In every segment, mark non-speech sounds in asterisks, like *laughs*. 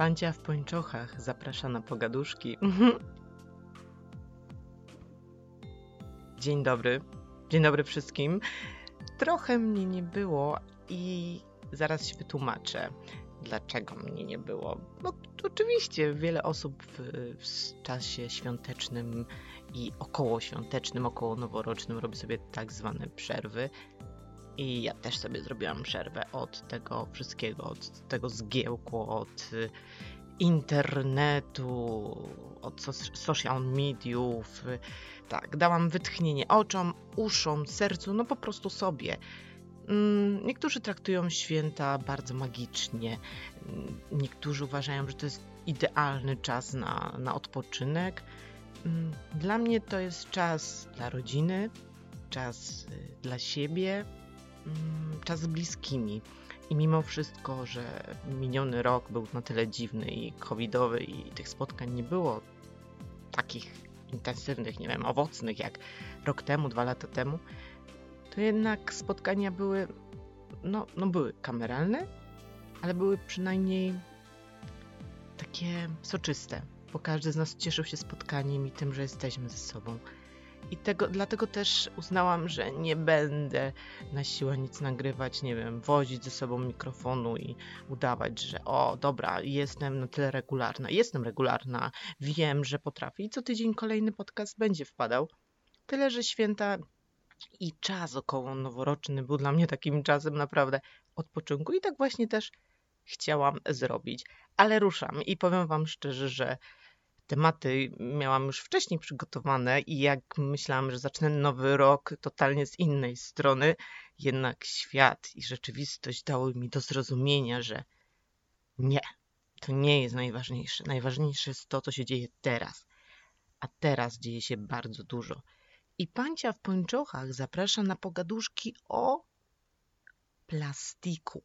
Pancia w pończochach zaprasza na pogaduszki. Dzień dobry. Dzień dobry wszystkim. Trochę mnie nie było i zaraz się wytłumaczę, dlaczego mnie nie było. No oczywiście wiele osób w, w czasie świątecznym i okołoświątecznym, około noworocznym robi sobie tak zwane przerwy. I ja też sobie zrobiłam przerwę od tego wszystkiego, od tego zgiełku, od y, internetu, od social mediów. Tak, dałam wytchnienie oczom, uszom, sercu, no po prostu sobie. Mm, niektórzy traktują święta bardzo magicznie. Mm, niektórzy uważają, że to jest idealny czas na, na odpoczynek. Mm, dla mnie to jest czas dla rodziny, czas y, dla siebie, czas z bliskimi. I mimo wszystko, że miniony rok był na tyle dziwny i covidowy i tych spotkań nie było takich intensywnych, nie wiem, owocnych jak rok temu, dwa lata temu, to jednak spotkania były, no, no były kameralne, ale były przynajmniej takie soczyste, bo każdy z nas cieszył się spotkaniem i tym, że jesteśmy ze sobą. I tego, dlatego też uznałam, że nie będę na siłę nic nagrywać, nie wiem, wozić ze sobą mikrofonu i udawać, że o, dobra, jestem na tyle regularna. Jestem regularna, wiem, że potrafię i co tydzień kolejny podcast będzie wpadał. Tyle, że święta i czas około noworoczny był dla mnie takim czasem naprawdę odpoczynku i tak właśnie też chciałam zrobić. Ale ruszam i powiem Wam szczerze, że tematy miałam już wcześniej przygotowane i jak myślałam, że zacznę nowy rok totalnie z innej strony, jednak świat i rzeczywistość dały mi do zrozumienia, że nie, to nie jest najważniejsze. Najważniejsze jest to, co się dzieje teraz. A teraz dzieje się bardzo dużo. I pancia w pończochach zaprasza na pogaduszki o plastiku.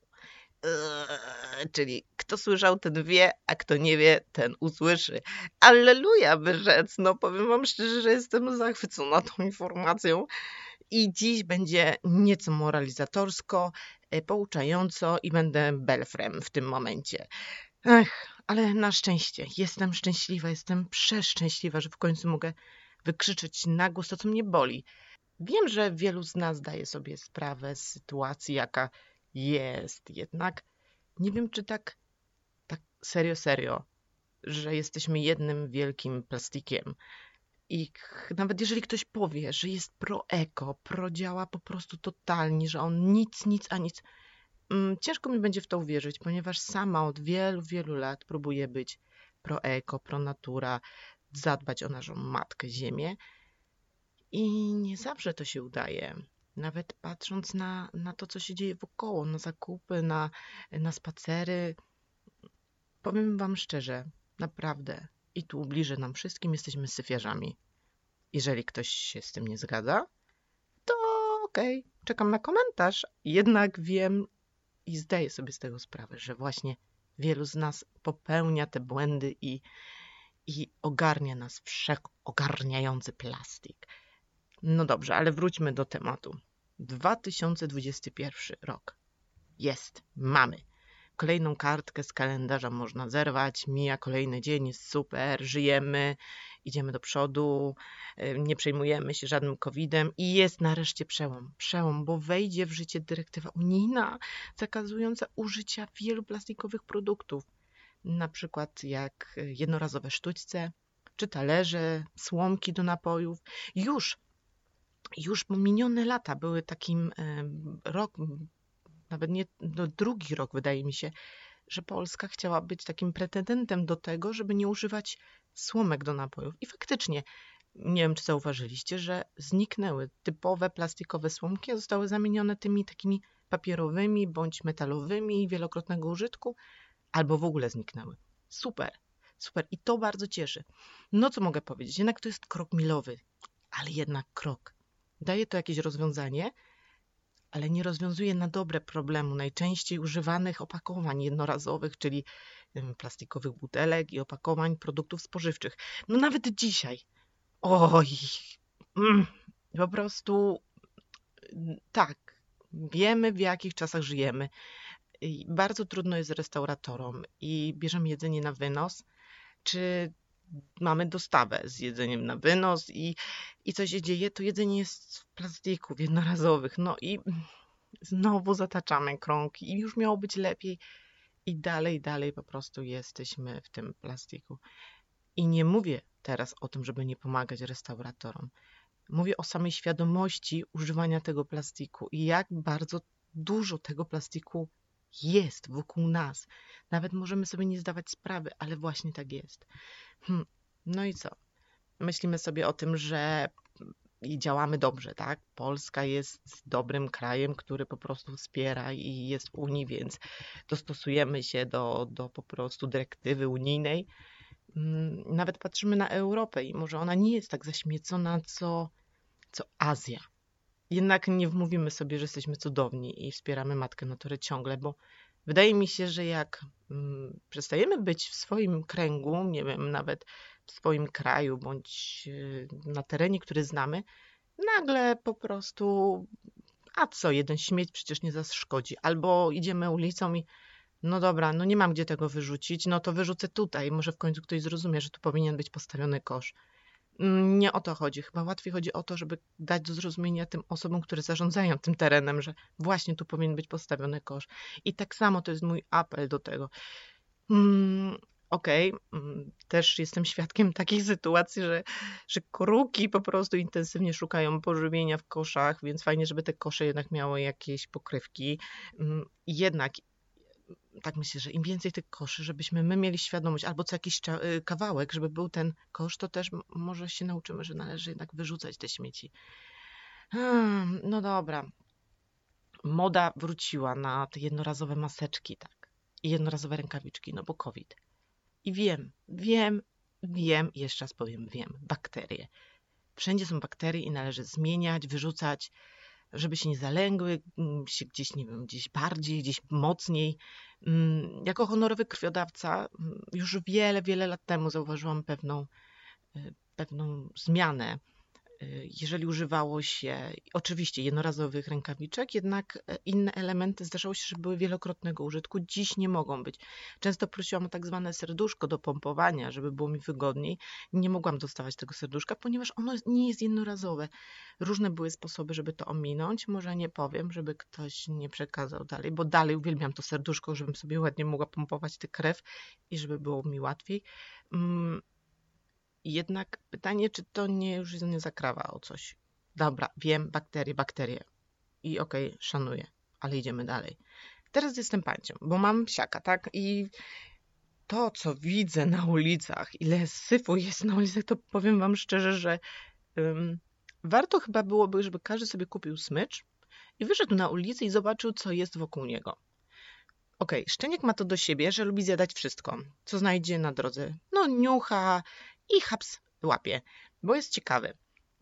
Eee, czyli kto słyszał, ten wie, a kto nie wie, ten usłyszy. Alleluja, by rzec. No powiem wam szczerze, że jestem zachwycona tą informacją. I dziś będzie nieco moralizatorsko, e, pouczająco i będę belfrem w tym momencie. Ech, ale na szczęście jestem szczęśliwa, jestem przeszczęśliwa, że w końcu mogę wykrzyczeć na głos to, co mnie boli. Wiem, że wielu z nas daje sobie sprawę z sytuacji, jaka jest. Jednak nie wiem, czy tak, tak serio, serio, że jesteśmy jednym wielkim plastikiem. I nawet jeżeli ktoś powie, że jest pro-eko, pro-działa po prostu totalnie, że on nic, nic, a nic, mm, ciężko mi będzie w to uwierzyć, ponieważ sama od wielu, wielu lat próbuję być pro-eko, pro-natura, zadbać o naszą matkę Ziemię. I nie zawsze to się udaje nawet patrząc na, na to, co się dzieje wokoło, na zakupy, na, na spacery. Powiem Wam szczerze, naprawdę, i tu bliżej nam wszystkim jesteśmy syfiarzami. Jeżeli ktoś się z tym nie zgadza, to okej, okay, czekam na komentarz. Jednak wiem i zdaję sobie z tego sprawę, że właśnie wielu z nas popełnia te błędy i, i ogarnia nas wszechogarniający plastik. No dobrze, ale wróćmy do tematu. 2021 rok. Jest, mamy. Kolejną kartkę z kalendarza można zerwać, mija kolejny dzień, jest super, żyjemy, idziemy do przodu, y, nie przejmujemy się żadnym COVID-em i jest nareszcie przełom. Przełom, bo wejdzie w życie dyrektywa unijna zakazująca użycia wielu plastikowych produktów, na przykład jak jednorazowe sztućce, czy talerze, słomki do napojów. Już już minione lata były takim rok, nawet nie no drugi rok wydaje mi się, że Polska chciała być takim pretendentem do tego, żeby nie używać słomek do napojów. I faktycznie, nie wiem czy zauważyliście, że zniknęły typowe plastikowe słomki, zostały zamienione tymi takimi papierowymi bądź metalowymi wielokrotnego użytku, albo w ogóle zniknęły. Super, super i to bardzo cieszy. No co mogę powiedzieć? Jednak to jest krok milowy, ale jednak krok daje to jakieś rozwiązanie, ale nie rozwiązuje na dobre problemu najczęściej używanych opakowań jednorazowych, czyli plastikowych butelek i opakowań produktów spożywczych. No nawet dzisiaj. Oj, mm, po prostu tak, wiemy w jakich czasach żyjemy. I bardzo trudno jest restauratorom i bierzemy jedzenie na wynos, czy mamy dostawę z jedzeniem na wynos i, i co się dzieje, to jedzenie jest w plastiku, w jednorazowych. No i znowu zataczamy krąg i już miało być lepiej i dalej, dalej po prostu jesteśmy w tym plastiku. I nie mówię teraz o tym, żeby nie pomagać restauratorom. Mówię o samej świadomości używania tego plastiku i jak bardzo dużo tego plastiku jest wokół nas. Nawet możemy sobie nie zdawać sprawy, ale właśnie tak jest. Hmm. No i co? Myślimy sobie o tym, że i działamy dobrze, tak? Polska jest dobrym krajem, który po prostu wspiera i jest w Unii, więc dostosujemy się do, do po prostu dyrektywy unijnej. Mm, nawet patrzymy na Europę i może ona nie jest tak zaśmiecona co, co Azja. Jednak nie wmówimy sobie, że jesteśmy cudowni i wspieramy matkę naturę ciągle, bo wydaje mi się, że jak mm, przestajemy być w swoim kręgu, nie wiem, nawet w swoim kraju bądź y, na terenie, który znamy, nagle po prostu, a co, jeden śmieć przecież nie zaszkodzi. Albo idziemy ulicą i no dobra, no nie mam gdzie tego wyrzucić, no to wyrzucę tutaj. Może w końcu ktoś zrozumie, że tu powinien być postawiony kosz. Mm, nie o to chodzi. Chyba łatwiej chodzi o to, żeby dać do zrozumienia tym osobom, które zarządzają tym terenem, że właśnie tu powinien być postawiony kosz. I tak samo to jest mój apel do tego. Mm, okej, okay, też jestem świadkiem takiej *laughs* sytuacji, że, że kruki po prostu intensywnie szukają pożywienia w koszach, więc fajnie, żeby te kosze jednak miały jakieś pokrywki. Mm, jednak tak myślę, że im więcej tych koszy, żebyśmy my mieli świadomość, albo co jakiś y, kawałek, żeby był ten kosz, to też może się nauczymy, że należy jednak wyrzucać te śmieci. Hmm, no dobra. Moda wróciła na te jednorazowe maseczki, tak. I jednorazowe rękawiczki, no bo COVID. I wiem, wiem, wiem, jeszcze raz powiem, wiem, bakterie. Wszędzie są bakterie i należy zmieniać, wyrzucać, żeby się nie zalęgły, mm, się gdzieś, nie wiem, gdzieś bardziej, gdzieś mocniej. Mm, jako honorowy krwiodawca mm, już wiele, wiele lat temu zauważyłam pewną, y, pewną zmianę jeżeli używało się oczywiście jednorazowych rękawiczek, jednak e, inne elementy zdarzało się, że były wielokrotnego użytku. Dziś nie mogą być. Często prosiłam o tak zwane serduszko do pompowania, żeby było mi wygodniej. Nie mogłam dostawać tego serduszka, ponieważ ono nie jest jednorazowe. Różne były sposoby, żeby to ominąć. Może nie powiem, żeby ktoś nie przekazał dalej, bo dalej uwielbiam to serduszko, żebym sobie ładnie mogła pompować tę krew i żeby było mi łatwiej. Mm, jednak pytanie, czy to nie już nie zakrawa o coś. Dobra, wiem, bakterie, bakterie. I okej, okay, szanuję, ale idziemy dalej. Teraz jestem pańcią, bo mam psiaka, tak? I to, co widzę na ulicach, ile syfu jest na ulicach, to powiem wam szczerze, że um, warto chyba byłoby, żeby każdy sobie kupił smycz i wyszedł na ulicę i zobaczył, co jest wokół niego. Okej, okay, szczeniak ma to do siebie, że lubi zjadać wszystko, co znajdzie na drodze. No, niucha, i haps łapie, bo jest ciekawy.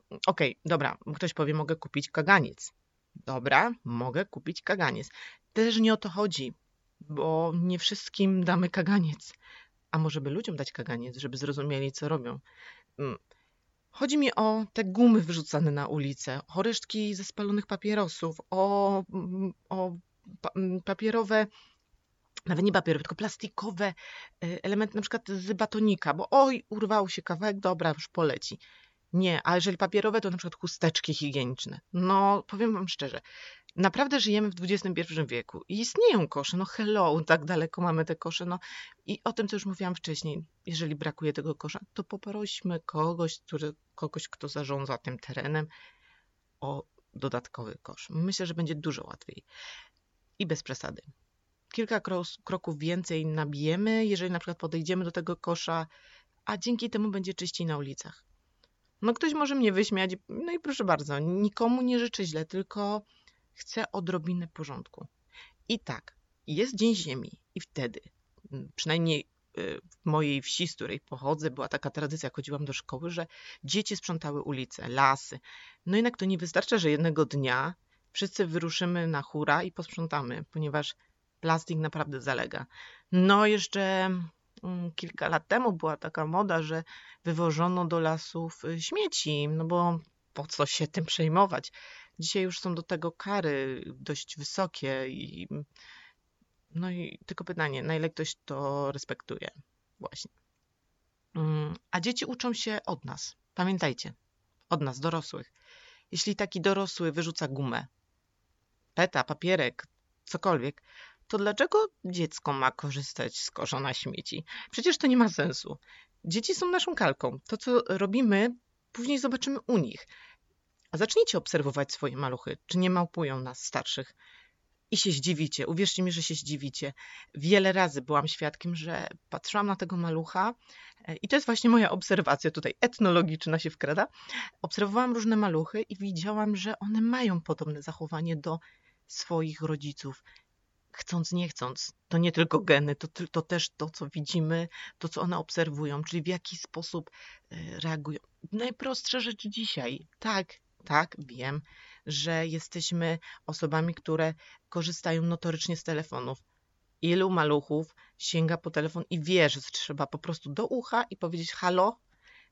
Okej, okay, dobra, ktoś powie, mogę kupić kaganiec. Dobra, mogę kupić kaganiec. Też nie o to chodzi, bo nie wszystkim damy kaganiec. A może by ludziom dać kaganiec, żeby zrozumieli, co robią. Mm. Chodzi mi o te gumy wyrzucane na ulicę, o resztki ze spalonych papierosów, o, mm, o mm, papierowe nawet nie papierowe, tylko plastikowe y, elementy, na przykład z batonika, bo oj, urwał się kawałek, dobra, już poleci. Nie, a jeżeli papierowe, to na przykład chusteczki higieniczne. No, powiem wam szczerze, naprawdę żyjemy w XXI wieku i istnieją kosze, no hello, tak daleko mamy te kosze, no i o tym, co już mówiłam wcześniej, jeżeli brakuje tego kosza, to poprośmy kogoś, który, kogoś, kto zarządza tym terenem o dodatkowy kosz. Myślę, że będzie dużo łatwiej i bez przesady kilka kroków więcej nabijemy, jeżeli na przykład podejdziemy do tego kosza, a dzięki temu będzie czyściej na ulicach. No ktoś może mnie wyśmiać, no i proszę bardzo, nikomu nie życzę źle, tylko chcę odrobinę porządku. I tak, jest Dzień Ziemi i wtedy, przynajmniej y, w mojej wsi, z której pochodzę, była taka tradycja, chodziłam do szkoły, że dzieci sprzątały ulice, lasy. No jednak to nie wystarcza, że jednego dnia wszyscy wyruszymy na hura i posprzątamy, ponieważ plastik naprawdę zalega. No jeszcze mm, kilka lat temu była taka moda, że wywożono do lasów y, śmieci, no bo po co się tym przejmować? Dzisiaj już są do tego kary dość wysokie i No i tylko pytanie, na ile ktoś to respektuje? Właśnie. Mm, a dzieci uczą się od nas. Pamiętajcie, od nas, dorosłych. Jeśli taki dorosły wyrzuca gumę, peta, papierek, cokolwiek, to dlaczego dziecko ma korzystać z kosza na śmieci? Przecież to nie ma sensu. Dzieci są naszą kalką. To, co robimy, później zobaczymy u nich. A zacznijcie obserwować swoje maluchy, czy nie małpują nas starszych. I się zdziwicie, uwierzcie mi, że się zdziwicie. Wiele razy byłam świadkiem, że patrzyłam na tego malucha e, i to jest właśnie moja obserwacja tutaj etnologiczna się wkrada. Obserwowałam różne maluchy i widziałam, że one mają podobne zachowanie do swoich rodziców. Chcąc, nie chcąc. To nie tylko geny, to, to też to, co widzimy, to, co one obserwują, czyli w jaki sposób e, reagują. Najprostsze rzeczy dzisiaj. Tak, tak, wiem, że jesteśmy osobami, które korzystają notorycznie z telefonów. Ilu maluchów sięga po telefon i wie, że trzeba po prostu do ucha i powiedzieć halo?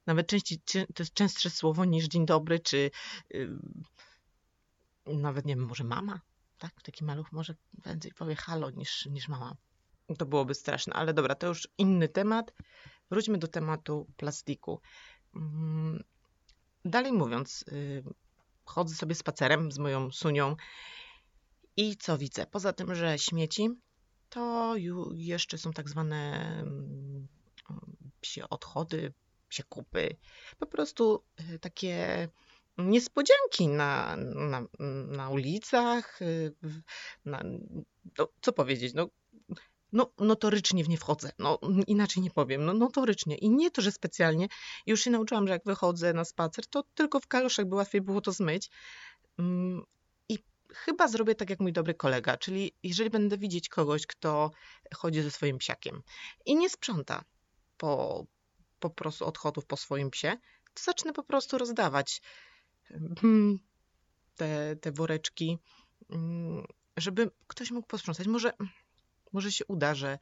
Nawet częściej, to jest częstsze słowo niż dzień dobry, czy yy, nawet nie wiem, może mama? Tak? Taki maluch może więcej powie halo niż, niż mama. To byłoby straszne, ale dobra, to już inny temat. Wróćmy do tematu plastiku. Mm, dalej mówiąc, yy, chodzę sobie spacerem z moją sunią i co widzę? Poza tym, że śmieci, to jeszcze są tak zwane mm, psie odchody, psie kupy. Po prostu y, takie niespodzianki na, na, na ulicach. Y, na, no, co powiedzieć? No, no, notorycznie w nie wchodzę. No, inaczej nie powiem. No, notorycznie. I nie to, że specjalnie. Już się nauczyłam, że jak wychodzę na spacer, to tylko w kaloszach by łatwiej było to zmyć. Mm, I chyba zrobię tak jak mój dobry kolega, czyli jeżeli będę widzieć kogoś, kto chodzi ze swoim psiakiem i nie sprząta po, po prostu odchodów po swoim psie, to zacznę po prostu rozdawać te, te woreczki, mm, żeby ktoś mógł posprzątać. Może może się uda, że,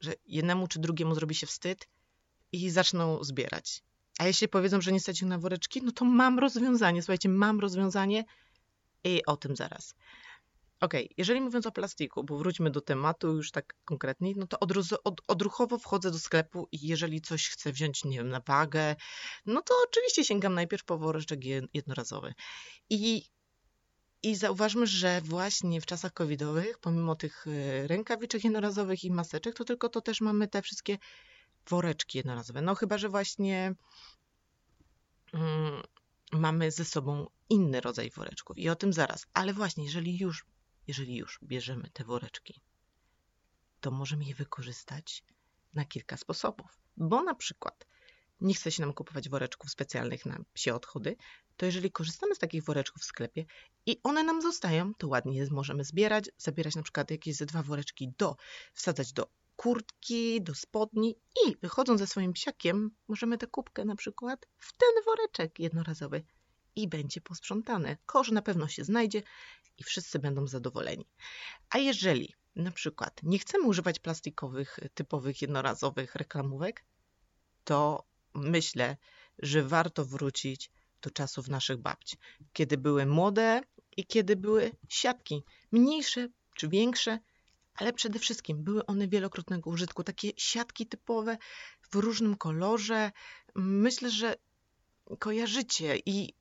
że jednemu czy drugiemu zrobi się wstyd i zaczną zbierać. A jeśli powiedzą, że nie stać ich na woreczki, no to mam rozwiązanie. Słuchajcie, mam rozwiązanie i o tym zaraz. Ok, jeżeli mówiąc o plastiku, bo wróćmy do tematu już tak konkretnie, no to od, odruchowo wchodzę do sklepu i jeżeli coś chcę wziąć, nie wiem, na wagę, no to oczywiście sięgam najpierw po woreczek jednorazowy. I i zauważmy, że właśnie w czasach covidowych, pomimo tych e, rękawiczek jednorazowych i maseczek, to tylko to też mamy te wszystkie woreczki jednorazowe. No chyba, że właśnie mm, mamy ze sobą inny rodzaj woreczków i o tym zaraz. Ale właśnie, jeżeli już, jeżeli już bierzemy te woreczki, to możemy je wykorzystać na kilka sposobów. Bo na przykład nie chce się nam kupować woreczków specjalnych na psie odchody, to jeżeli korzystamy z takich woreczków w sklepie i one nam zostają, to ładnie możemy zbierać, zabierać na przykład jakieś ze dwa woreczki do, wsadzać do kurtki, do spodni i wychodząc ze swoim psiakiem, możemy tę kubkę na przykład w ten woreczek jednorazowy i będzie posprzątane. Kosz na pewno się znajdzie i wszyscy będą zadowoleni. A jeżeli na przykład nie chcemy używać plastikowych, typowych, jednorazowych reklamówek, to myślę, że warto wrócić do czasów naszych babci, kiedy były młode i kiedy były siatki, mniejsze czy większe, ale przede wszystkim były one wielokrotnego użytku, takie siatki typowe w różnym kolorze. Myślę, że kojarzycie i,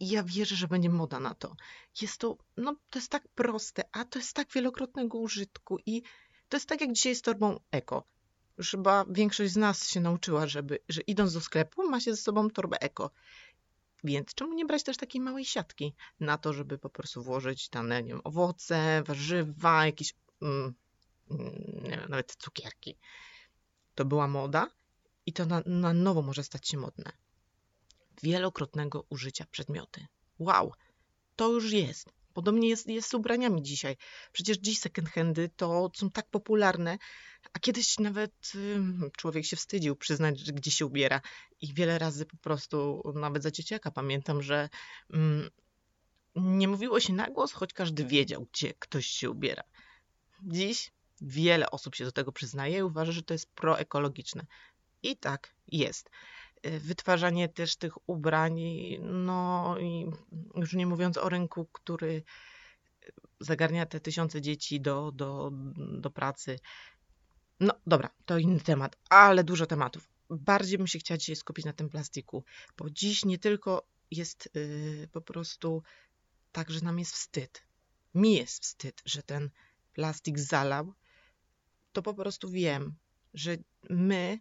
i ja wierzę, że będzie moda na to. Jest to, no, to jest tak proste, a to jest tak wielokrotnego użytku i to jest tak jak dzisiaj z torbą eko. Już chyba większość z nas się nauczyła, żeby, że idąc do sklepu ma się ze sobą torbę eko. Więc czemu nie brać też takiej małej siatki na to, żeby po prostu włożyć dane, nie wiem, owoce, warzywa, jakieś, mm, nie wiem, nawet cukierki. To była moda i to na, na nowo może stać się modne. Wielokrotnego użycia przedmioty. Wow, to już jest. Podobnie jest, jest z ubraniami dzisiaj. Przecież dziś second handy to są tak popularne, a kiedyś nawet człowiek się wstydził przyznać, że gdzie się ubiera. I wiele razy po prostu, nawet za dzieciaka pamiętam, że mm, nie mówiło się na głos, choć każdy wiedział, gdzie ktoś się ubiera. Dziś wiele osób się do tego przyznaje i uważa, że to jest proekologiczne. I tak jest. Y, wytwarzanie też tych ubrań, no i już nie mówiąc o rynku, który zagarnia te tysiące dzieci do, do, do pracy. No dobra, to inny temat, ale dużo tematów. Bardziej bym się chciała dzisiaj skupić na tym plastiku, bo dziś nie tylko jest yy, po prostu tak, że nam jest wstyd. Mi jest wstyd, że ten plastik zalał. To po prostu wiem, że my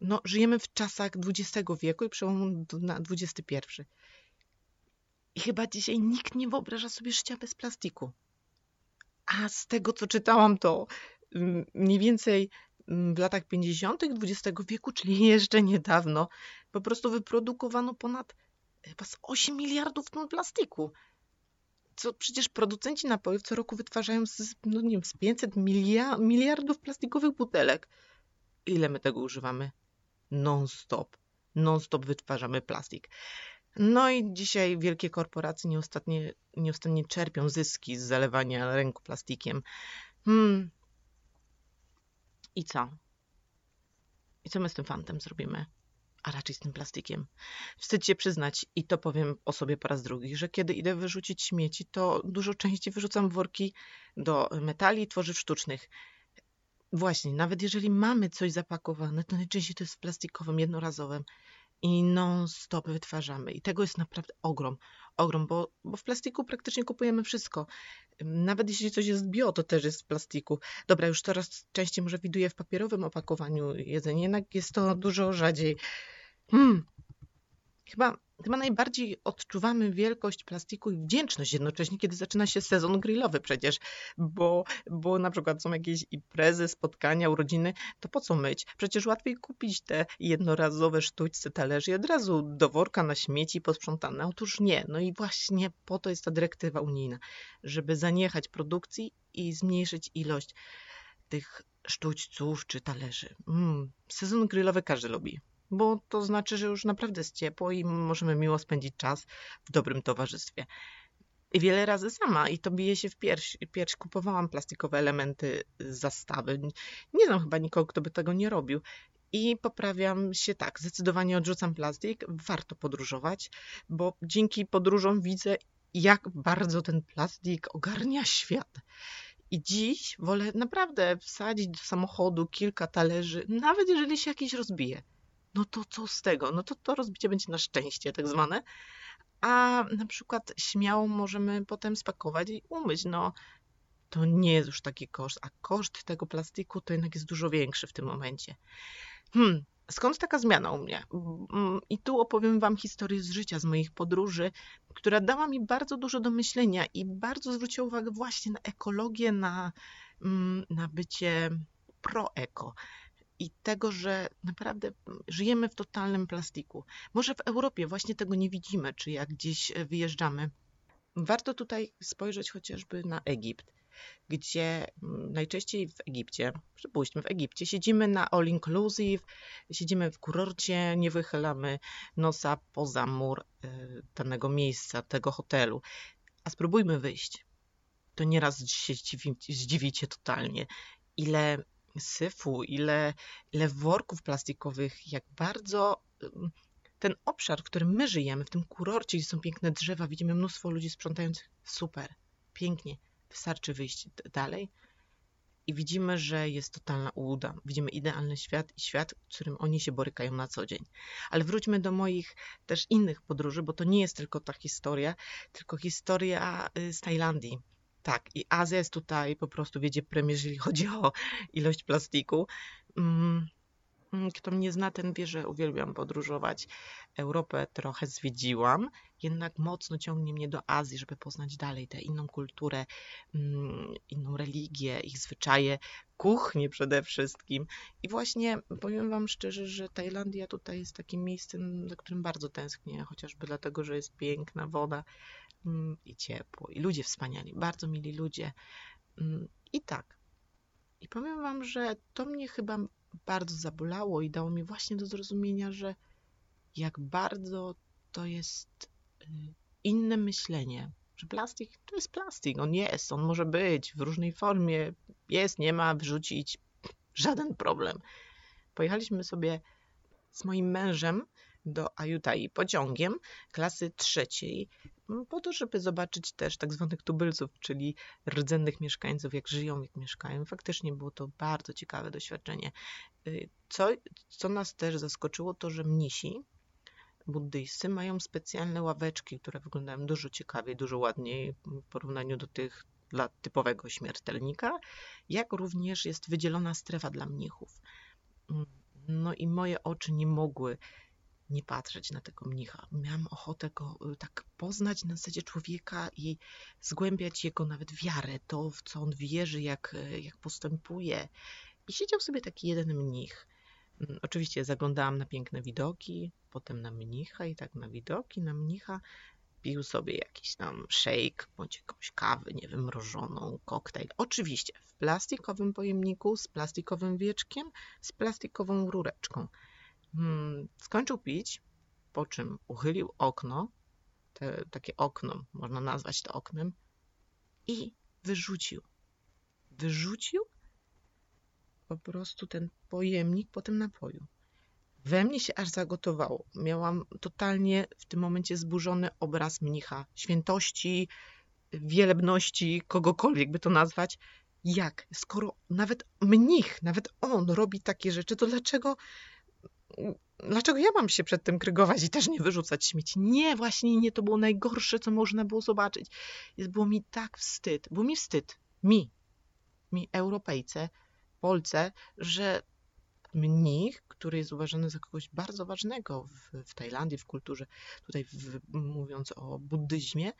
no, żyjemy w czasach XX wieku i przełomu na XXI. I chyba dzisiaj nikt nie wyobraża sobie życia bez plastiku. A z tego, co czytałam, to mm, mniej więcej mm, w latach 50. XX wieku, czyli *laughs* jeszcze niedawno, po prostu wyprodukowano ponad chyba z 8 miliardów ton plastiku. Co przecież producenci napojów co roku wytwarzają z, no nie wiem, z 500 miliardów plastikowych butelek. Ile my tego używamy? Non-stop. Non-stop wytwarzamy plastik. No i dzisiaj wielkie korporacje nieustannie, nieustannie czerpią zyski z zalewania ręku plastikiem. Hmm. I co? I co my z tym fantem zrobimy? A raczej z tym plastikiem. Wstyd się przyznać, i to powiem o sobie po raz drugi, że kiedy idę wyrzucić śmieci, to dużo częściej wyrzucam worki do metali i tworzyw sztucznych. Właśnie, nawet jeżeli mamy coś zapakowane, to najczęściej to jest w plastikowym, jednorazowym i non-stop wytwarzamy. I tego jest naprawdę ogrom, ogrom, bo, bo w plastiku praktycznie kupujemy wszystko. Nawet jeśli coś jest bio, to też jest w plastiku. Dobra, już coraz częściej może widuję w papierowym opakowaniu jedzenie, jednak jest to dużo rzadziej. Hmm. Chyba Chyba najbardziej odczuwamy wielkość plastiku i wdzięczność jednocześnie, kiedy zaczyna się sezon grillowy przecież, bo, bo na przykład są jakieś imprezy, spotkania, urodziny, to po co myć? Przecież łatwiej kupić te jednorazowe sztućce talerzy i od razu do worka na śmieci posprzątane. Otóż nie. No i właśnie po to jest ta dyrektywa unijna, żeby zaniechać produkcji i zmniejszyć ilość tych sztućców czy talerzy. Mm, sezon grillowy każdy lubi bo to znaczy, że już naprawdę jest ciepło i możemy miło spędzić czas w dobrym towarzystwie. I wiele razy sama i to bije się w pierś. Pierś kupowałam plastikowe elementy z zastawy. Nie znam chyba nikogo, kto by tego nie robił. I poprawiam się tak, zdecydowanie odrzucam plastik. Warto podróżować, bo dzięki podróżom widzę, jak bardzo ten plastik ogarnia świat. I dziś wolę naprawdę wsadzić do samochodu kilka talerzy, nawet jeżeli się jakiś rozbije no to co z tego? No to to rozbicie będzie na szczęście, tak zwane. A na przykład śmiało możemy potem spakować i umyć. No to nie jest już taki koszt, a koszt tego plastiku to jednak jest dużo większy w tym momencie. Hmm, skąd taka zmiana u mnie? Mm, I tu opowiem Wam historię z życia, z moich podróży, która dała mi bardzo dużo do myślenia i bardzo zwróciła uwagę właśnie na ekologię, na, mm, na bycie pro-eko i tego, że naprawdę żyjemy w totalnym plastiku. Może w Europie właśnie tego nie widzimy, czy jak gdzieś e, wyjeżdżamy. Warto tutaj spojrzeć chociażby na Egipt, gdzie mm, najczęściej w Egipcie, przypuśćmy w Egipcie, siedzimy na all inclusive, siedzimy w kurorcie, nie wychylamy nosa poza mur e, danego miejsca, tego hotelu. A spróbujmy wyjść. To nieraz się zdziwicie totalnie, ile syfu, ile, ile worków plastikowych, jak bardzo ten obszar, w którym my żyjemy, w tym kurorcie, gdzie są piękne drzewa, widzimy mnóstwo ludzi sprzątających. Super, pięknie. Wystarczy wyjść dalej i widzimy, że jest totalna ułuda. Widzimy idealny świat i świat, w którym oni się borykają na co dzień. Ale wróćmy do moich też innych podróży, bo to nie jest tylko ta historia, tylko historia y, z Tajlandii. Tak, i Azja jest tutaj po prostu wiedzie premię, jeżeli chodzi o ilość plastiku. Mm, kto mnie zna, ten wie, że uwielbiam podróżować. Europę trochę zwiedziłam, jednak mocno ciągnie mnie do Azji, żeby poznać dalej tę inną kulturę, mm, inną religię, ich zwyczaje, kuchnię przede wszystkim. I właśnie powiem Wam szczerze, że Tajlandia tutaj jest takim miejscem, za którym bardzo tęsknię, chociażby dlatego, że jest piękna woda, Mm, i ciepło, i ludzie wspaniali, bardzo mili ludzie. I tak. I powiem Wam, że to mnie chyba bardzo zabolało i dało mi właśnie do zrozumienia, że jak bardzo to jest y, inne myślenie, że plastik to jest plastik, on jest, on może być w różnej formie, jest, nie ma, wyrzucić, żaden problem. Pojechaliśmy sobie z moim mężem do Ajutai pociągiem klasy trzeciej, m, po to, żeby zobaczyć też tak zwanych tubylców, czyli rdzennych mieszkańców, jak żyją, jak mieszkają. Faktycznie było to bardzo ciekawe doświadczenie. Y, Co, co nas też zaskoczyło, to że mnisi buddyjscy mają specjalne ławeczki, które wyglądają dużo ciekawiej, dużo ładniej w porównaniu do tych dla typowego śmiertelnika, jak również jest wydzielona strefa dla mnichów. Mm, No i moje oczy nie mogły nie patrzeć na tego mnicha. Miałam ochotę go y, tak poznać na zasadzie człowieka i zgłębiać jego nawet wiarę, to w co on wierzy, jak, y, jak postępuje. I siedział sobie taki jeden mnich. Mm, Oczywiście zaglądałam na piękne widoki, potem na mnicha i tak na widoki, na mnicha pił sobie jakiś tam shake bądź jakąś kawę, nie wiem, mrożoną, koktajl. Oczywiście w plastikowym pojemniku, z plastikowym wieczkiem, z plastikową rureczką. Hmm, skończył pić, po czym uchylił okno, te, takie okno, można nazwać to oknem, i wyrzucił. Wyrzucił po prostu ten pojemnik po tym napoju. We mnie się aż zagotowało. Miałam totalnie w tym momencie zburzony obraz mnicha, świętości, wielebności, kogokolwiek by to nazwać. Jak? Skoro nawet mnich, nawet on robi takie rzeczy, to dlaczego dlaczego ja mam się przed tym krygować i też nie wyrzucać śmieci? Nie, właśnie nie, to było najgorsze, co można było zobaczyć. Jest, było mi tak wstyd, było mi wstyd, mi, mi Europejce, Polce, że mnich, który jest uważany za kogoś bardzo ważnego w, w Tajlandii, w kulturze, tutaj w, mówiąc o buddyzmie,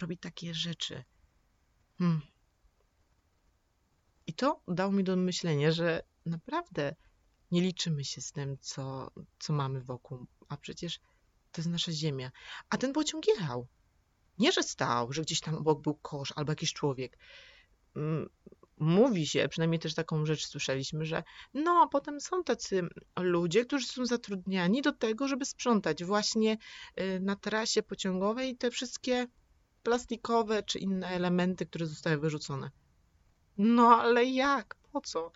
robi takie rzeczy. Hmm. I to dało mi do myślenia, że naprawdę nie liczymy się z tym, co, co mamy wokół, a przecież to jest nasza ziemia. A ten pociąg jechał. Nie, że stał, że gdzieś tam obok był kosz albo jakiś człowiek. Mm, Mówi się, przynajmniej też taką rzecz słyszeliśmy, że no, potem są tacy ludzie, którzy są zatrudniani do tego, żeby sprzątać właśnie y, na trasie pociągowej te wszystkie plastikowe czy inne elementy, które zostały wyrzucone. No, ale jak? Po co?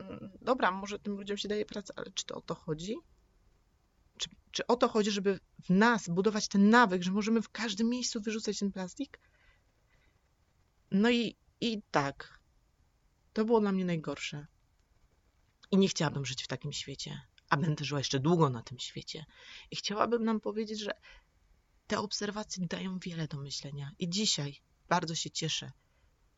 Mm, Dobra, może tym ludziom się daje pracę, ale czy to o to chodzi? Czy, czy o to chodzi, żeby w nas budować ten nawyk, że możemy w każdym miejscu wyrzucać ten plastik? No i, i tak, to było dla mnie najgorsze. I nie chciałabym żyć w takim świecie, a będę żyła jeszcze długo na tym świecie. I chciałabym nam powiedzieć, że te obserwacje dają wiele do myślenia. I dzisiaj bardzo się cieszę.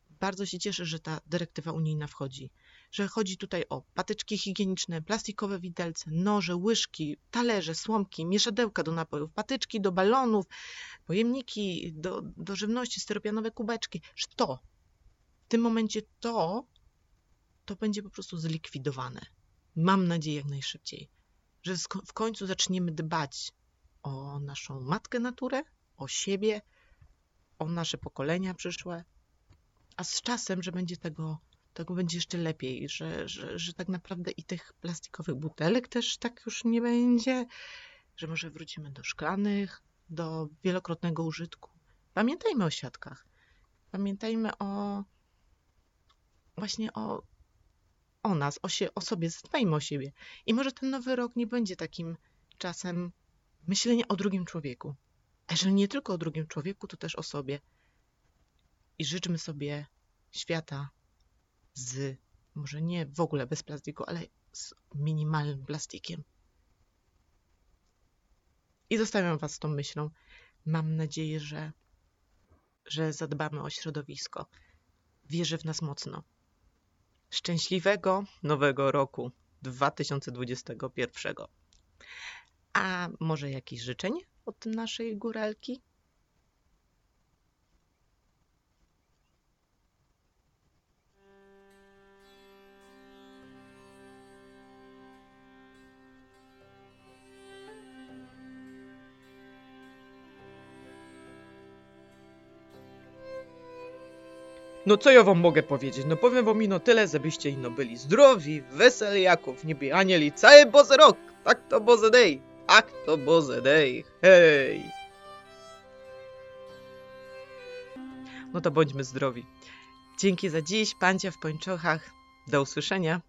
Bardzo się cieszę, że ta dyrektywa unijna wchodzi. Że chodzi tutaj o patyczki higieniczne, plastikowe widelce, noże, łyżki, talerze, słomki, mieszadełka do napojów, patyczki do balonów, pojemniki do, do żywności, styropianowe kubeczki. To, w tym momencie to, to będzie po prostu zlikwidowane. Mam nadzieję jak najszybciej, że w końcu zaczniemy dbać o naszą matkę naturę, o siebie, o nasze pokolenia przyszłe, a z czasem, że będzie tego, tego będzie jeszcze lepiej, że, że, że tak naprawdę i tych plastikowych butelek też tak już nie będzie, że może wrócimy do szklanych, do wielokrotnego użytku. Pamiętajmy o siatkach. Pamiętajmy o właśnie o, o nas, o, się, o sobie, zadbajmy o siebie. I może ten nowy rok nie będzie takim czasem myślenia o drugim człowieku. A jeżeli nie tylko o drugim człowieku, to też o sobie. I życzmy sobie świata z, może nie w ogóle bez plastiku, ale z minimalnym plastikiem. I zostawiam Was z tą myślą. Mam nadzieję, że, że zadbamy o środowisko. Wierzę w nas mocno. Szczęśliwego nowego roku 2021. A może jakieś życzenie od naszej góralki? No co ja wam mogę powiedzieć? No powiem wam ino tyle, żebyście ino byli zdrowi, weseli jaków, niby anieli, cały bozy rok! Tak to bozy day! Tak to bozy day! Hej! No to bądźmy zdrowi. Dzięki za dziś, pancie w pończochach. Do usłyszenia.